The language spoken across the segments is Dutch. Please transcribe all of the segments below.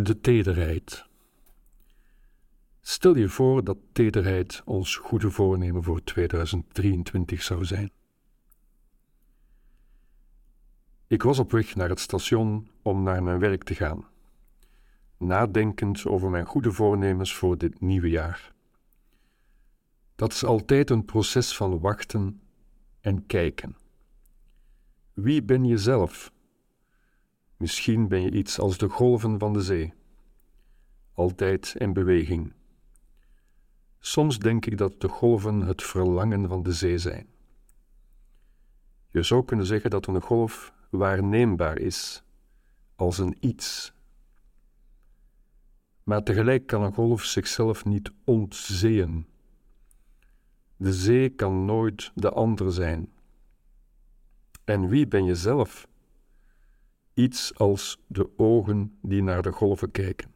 De tederheid. Stel je voor dat tederheid ons goede voornemen voor 2023 zou zijn. Ik was op weg naar het station om naar mijn werk te gaan, nadenkend over mijn goede voornemens voor dit nieuwe jaar. Dat is altijd een proces van wachten en kijken. Wie ben je zelf? Misschien ben je iets als de golven van de zee, altijd in beweging. Soms denk ik dat de golven het verlangen van de zee zijn. Je zou kunnen zeggen dat een golf waarneembaar is, als een iets. Maar tegelijk kan een golf zichzelf niet ontzeeën. De zee kan nooit de ander zijn. En wie ben je zelf? Iets als de ogen die naar de golven kijken.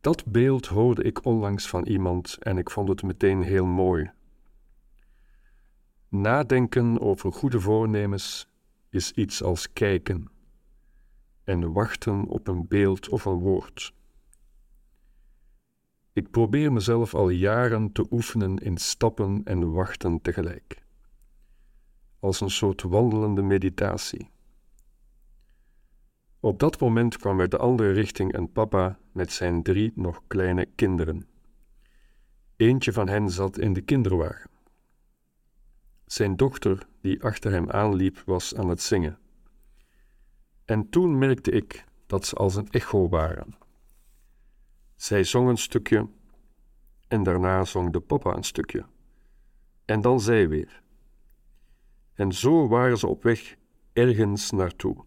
Dat beeld hoorde ik onlangs van iemand en ik vond het meteen heel mooi. Nadenken over goede voornemens is iets als kijken en wachten op een beeld of een woord. Ik probeer mezelf al jaren te oefenen in stappen en wachten tegelijk, als een soort wandelende meditatie. Op dat moment kwam uit de andere richting een papa met zijn drie nog kleine kinderen. Eentje van hen zat in de kinderwagen. Zijn dochter, die achter hem aanliep, was aan het zingen. En toen merkte ik dat ze als een echo waren. Zij zong een stukje en daarna zong de papa een stukje. En dan zij weer. En zo waren ze op weg ergens naartoe.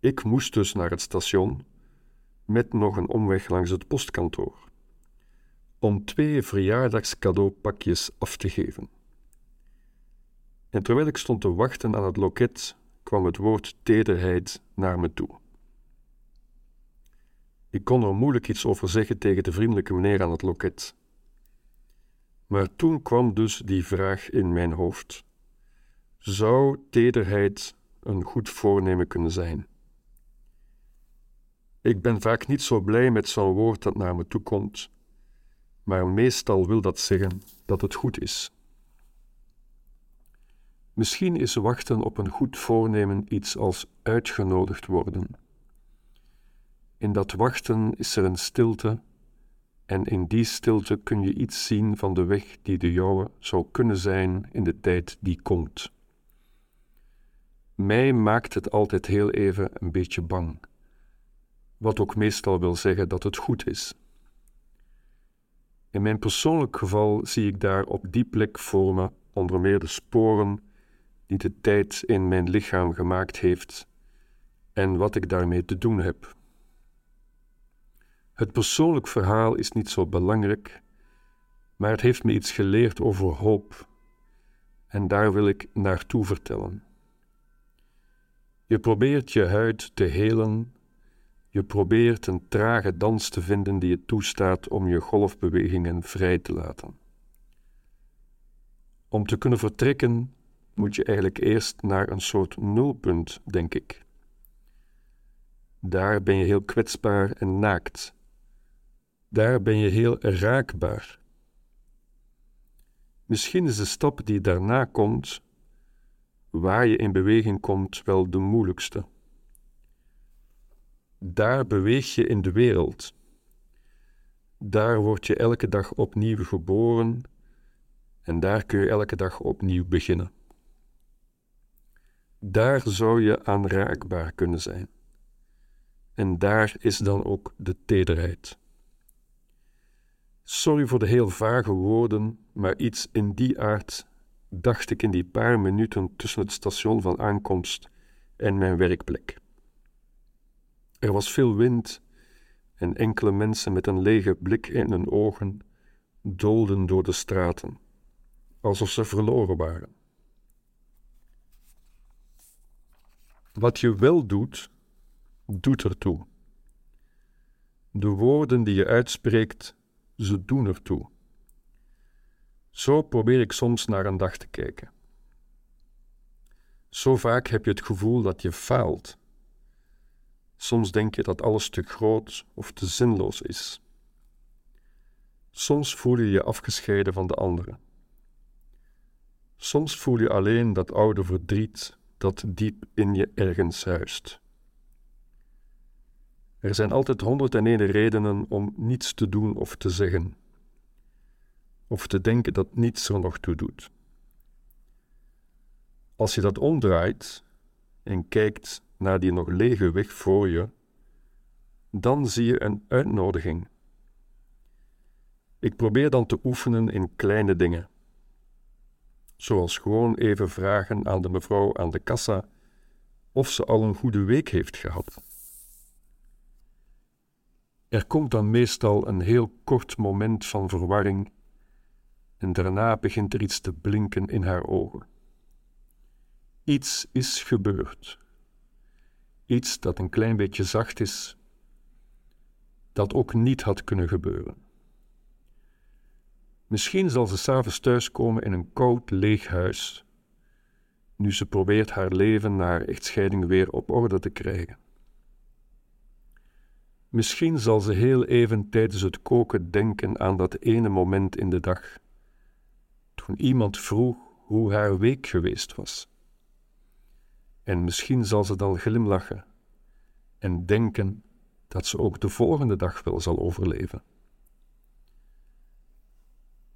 Ik moest dus naar het station met nog een omweg langs het postkantoor om twee verjaardagscadeaupakjes af te geven. En terwijl ik stond te wachten aan het loket, kwam het woord tederheid naar me toe. Ik kon er moeilijk iets over zeggen tegen de vriendelijke meneer aan het loket. Maar toen kwam dus die vraag in mijn hoofd: zou tederheid een goed voornemen kunnen zijn? Ik ben vaak niet zo blij met zo'n woord dat naar me toe komt, maar meestal wil dat zeggen dat het goed is. Misschien is wachten op een goed voornemen iets als uitgenodigd worden. In dat wachten is er een stilte, en in die stilte kun je iets zien van de weg die de jouwe zou kunnen zijn in de tijd die komt. Mij maakt het altijd heel even een beetje bang wat ook meestal wil zeggen dat het goed is. In mijn persoonlijk geval zie ik daar op die plek voor me onder meer de sporen die de tijd in mijn lichaam gemaakt heeft en wat ik daarmee te doen heb. Het persoonlijk verhaal is niet zo belangrijk, maar het heeft me iets geleerd over hoop en daar wil ik naartoe vertellen. Je probeert je huid te helen je probeert een trage dans te vinden die je toestaat om je golfbewegingen vrij te laten. Om te kunnen vertrekken moet je eigenlijk eerst naar een soort nulpunt, denk ik. Daar ben je heel kwetsbaar en naakt. Daar ben je heel raakbaar. Misschien is de stap die daarna komt, waar je in beweging komt, wel de moeilijkste. Daar beweeg je in de wereld. Daar word je elke dag opnieuw geboren en daar kun je elke dag opnieuw beginnen. Daar zou je aanraakbaar kunnen zijn. En daar is dan ook de tederheid. Sorry voor de heel vage woorden, maar iets in die aard dacht ik in die paar minuten tussen het station van aankomst en mijn werkplek. Er was veel wind en enkele mensen met een lege blik in hun ogen doolden door de straten, alsof ze verloren waren. Wat je wel doet, doet ertoe. De woorden die je uitspreekt, ze doen ertoe. Zo probeer ik soms naar een dag te kijken. Zo vaak heb je het gevoel dat je faalt Soms denk je dat alles te groot of te zinloos is. Soms voel je je afgescheiden van de anderen. Soms voel je alleen dat oude verdriet dat diep in je ergens huist. Er zijn altijd honderd en ene redenen om niets te doen of te zeggen, of te denken dat niets er nog toe doet. Als je dat omdraait en kijkt naar die nog lege weg voor je, dan zie je een uitnodiging. Ik probeer dan te oefenen in kleine dingen, zoals gewoon even vragen aan de mevrouw aan de kassa of ze al een goede week heeft gehad. Er komt dan meestal een heel kort moment van verwarring en daarna begint er iets te blinken in haar ogen. Iets is gebeurd. Iets dat een klein beetje zacht is, dat ook niet had kunnen gebeuren. Misschien zal ze s'avonds thuiskomen in een koud, leeg huis, nu ze probeert haar leven na echtscheiding weer op orde te krijgen. Misschien zal ze heel even tijdens het koken denken aan dat ene moment in de dag, toen iemand vroeg hoe haar week geweest was. En misschien zal ze dan glimlachen en denken dat ze ook de volgende dag wel zal overleven.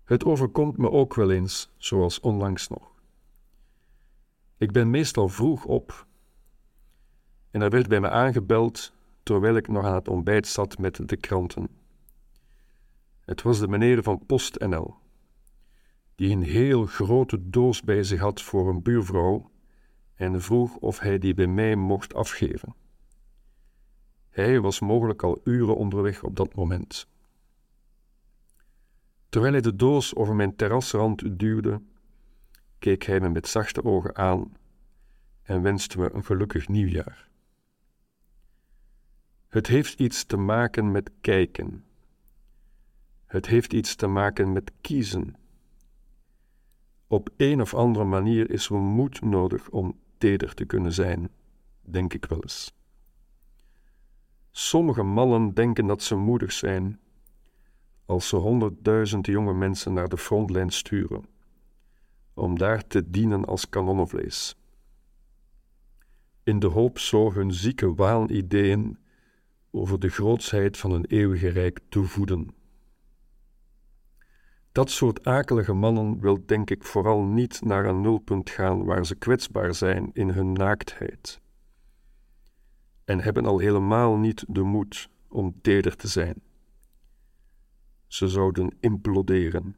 Het overkomt me ook wel eens, zoals onlangs nog. Ik ben meestal vroeg op en er werd bij me aangebeld terwijl ik nog aan het ontbijt zat met de kranten. Het was de meneer van PostNL, die een heel grote doos bij zich had voor een buurvrouw en vroeg of hij die bij mij mocht afgeven. Hij was mogelijk al uren onderweg op dat moment. Terwijl hij de doos over mijn terrasrand duwde, keek hij me met zachte ogen aan en wenste me een gelukkig nieuwjaar. Het heeft iets te maken met kijken. Het heeft iets te maken met kiezen. Op een of andere manier is er moed nodig om teder te kunnen zijn, denk ik wel eens. Sommige mannen denken dat ze moedig zijn als ze honderdduizend jonge mensen naar de frontlijn sturen, om daar te dienen als kanonnenvlees. In de hoop zo hun zieke waanideeën over de grootsheid van een eeuwige rijk te voeden. Dat soort akelige mannen wil denk ik vooral niet naar een nulpunt gaan waar ze kwetsbaar zijn in hun naaktheid. En hebben al helemaal niet de moed om teder te zijn. Ze zouden imploderen.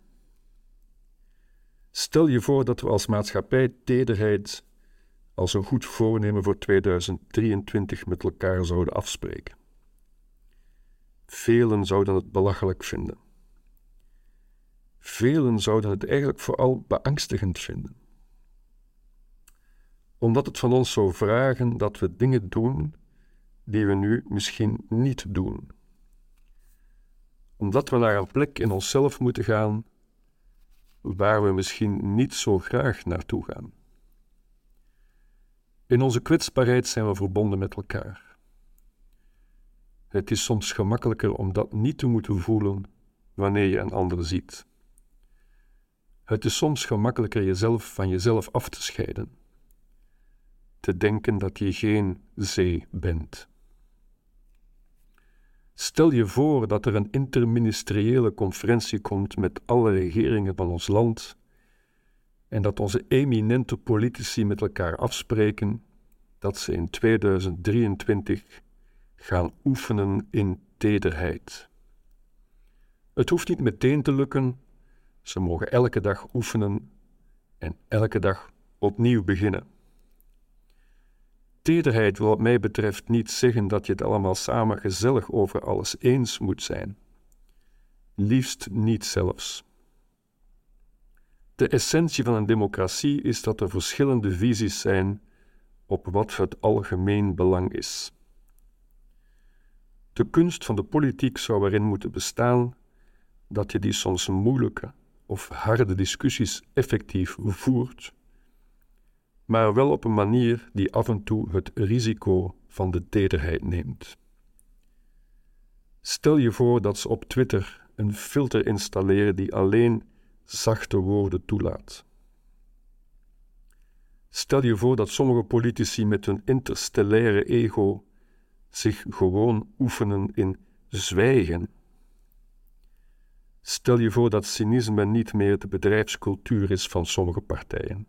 Stel je voor dat we als maatschappij tederheid als een goed voornemen voor 2023 met elkaar zouden afspreken. Velen zouden het belachelijk vinden. Velen zouden het eigenlijk vooral beangstigend vinden. Omdat het van ons zou vragen dat we dingen doen die we nu misschien niet doen. Omdat we naar een plek in onszelf moeten gaan waar we misschien niet zo graag naartoe gaan. In onze kwetsbaarheid zijn we verbonden met elkaar. Het is soms gemakkelijker om dat niet te moeten voelen wanneer je een ander ziet. Het is soms gemakkelijker jezelf van jezelf af te scheiden. Te denken dat je geen zee bent. Stel je voor dat er een interministeriële conferentie komt met alle regeringen van ons land en dat onze eminente politici met elkaar afspreken dat ze in 2023 gaan oefenen in tederheid. Het hoeft niet meteen te lukken, ze mogen elke dag oefenen en elke dag opnieuw beginnen. Tederheid wil wat mij betreft niet zeggen dat je het allemaal samen gezellig over alles eens moet zijn. Liefst niet zelfs. De essentie van een democratie is dat er verschillende visies zijn op wat het algemeen belang is. De kunst van de politiek zou erin moeten bestaan dat je die soms moeilijke of harde discussies effectief voert, maar wel op een manier die af en toe het risico van de tederheid neemt. Stel je voor dat ze op Twitter een filter installeren die alleen zachte woorden toelaat. Stel je voor dat sommige politici met hun interstellaire ego zich gewoon oefenen in zwijgen. Stel je voor dat cynisme niet meer de bedrijfscultuur is van sommige partijen.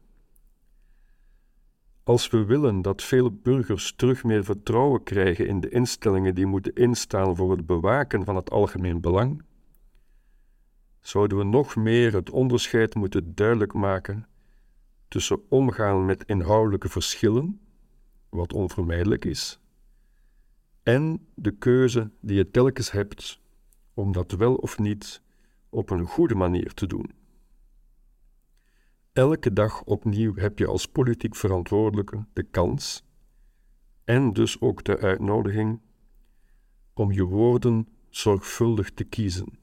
Als we willen dat veel burgers terug meer vertrouwen krijgen in de instellingen die moeten instaan voor het bewaken van het algemeen belang, zouden we nog meer het onderscheid moeten duidelijk maken tussen omgaan met inhoudelijke verschillen, wat onvermijdelijk is, en de keuze die je telkens hebt om dat wel of niet op een goede manier te doen. Elke dag opnieuw heb je als politiek verantwoordelijke de kans en dus ook de uitnodiging om je woorden zorgvuldig te kiezen.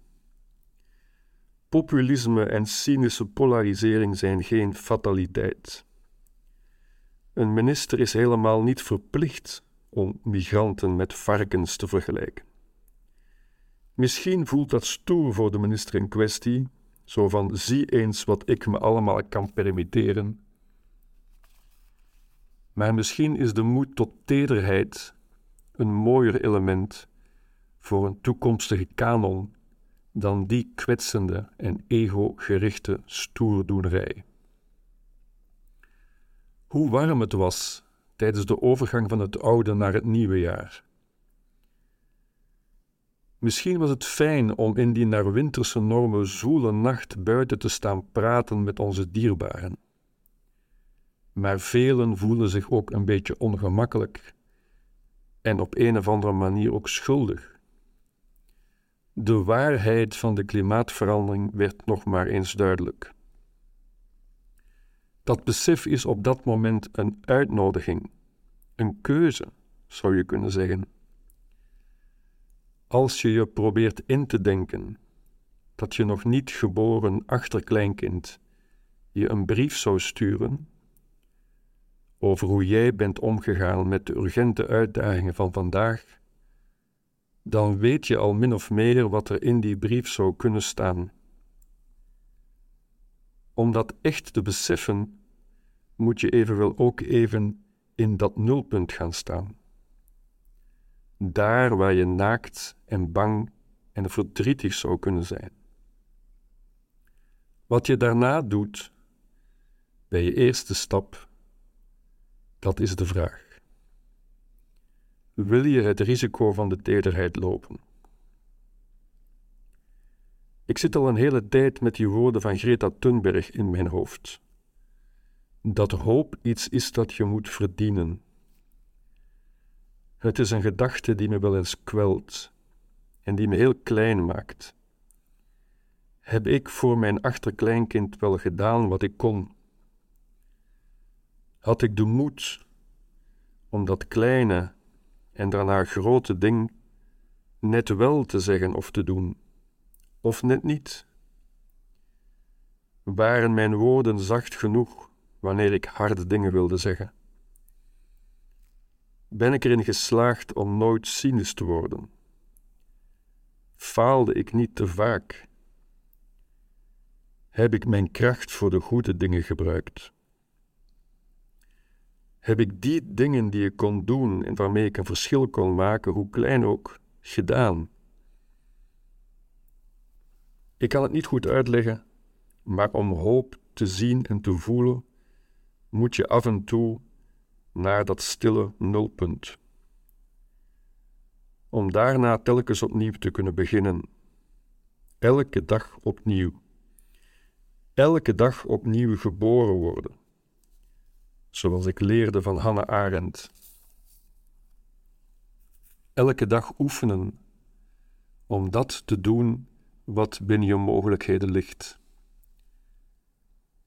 Populisme en cynische polarisering zijn geen fataliteit. Een minister is helemaal niet verplicht om migranten met varkens te vergelijken. Misschien voelt dat stoer voor de minister in kwestie, zo van zie eens wat ik me allemaal kan permitteren. Maar misschien is de moed tot tederheid een mooier element voor een toekomstige kanon dan die kwetsende en ego-gerichte stoerdoenerij. Hoe warm het was tijdens de overgang van het oude naar het nieuwe jaar. Misschien was het fijn om in die naar winterse normen zoele nacht buiten te staan praten met onze dierbaren. Maar velen voelen zich ook een beetje ongemakkelijk en op een of andere manier ook schuldig. De waarheid van de klimaatverandering werd nog maar eens duidelijk. Dat besef is op dat moment een uitnodiging, een keuze, zou je kunnen zeggen. Als je je probeert in te denken dat je nog niet geboren achterkleinkind je een brief zou sturen over hoe jij bent omgegaan met de urgente uitdagingen van vandaag, dan weet je al min of meer wat er in die brief zou kunnen staan. Om dat echt te beseffen, moet je evenwel ook even in dat nulpunt gaan staan. Daar waar je naakt en bang en verdrietig zou kunnen zijn. Wat je daarna doet, bij je eerste stap, dat is de vraag. Wil je het risico van de tederheid lopen? Ik zit al een hele tijd met die woorden van Greta Thunberg in mijn hoofd. Dat hoop iets is dat je moet verdienen. Het is een gedachte die me wel eens kwelt en die me heel klein maakt. Heb ik voor mijn achterkleinkind wel gedaan wat ik kon? Had ik de moed om dat kleine en daarna grote ding net wel te zeggen of te doen, of net niet? Waren mijn woorden zacht genoeg wanneer ik harde dingen wilde zeggen? Ben ik erin geslaagd om nooit cynisch te worden? Faalde ik niet te vaak? Heb ik mijn kracht voor de goede dingen gebruikt? heb ik die dingen die ik kon doen en waarmee ik een verschil kon maken, hoe klein ook, gedaan. Ik kan het niet goed uitleggen, maar om hoop te zien en te voelen, moet je af en toe naar dat stille nulpunt. Om daarna telkens opnieuw te kunnen beginnen. Elke dag opnieuw. Elke dag opnieuw geboren worden zoals ik leerde van Hannah Arendt. Elke dag oefenen om dat te doen wat binnen je mogelijkheden ligt.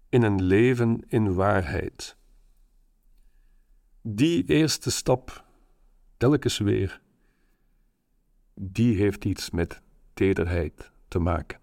In een leven in waarheid. Die eerste stap, telkens weer, die heeft iets met tederheid te maken.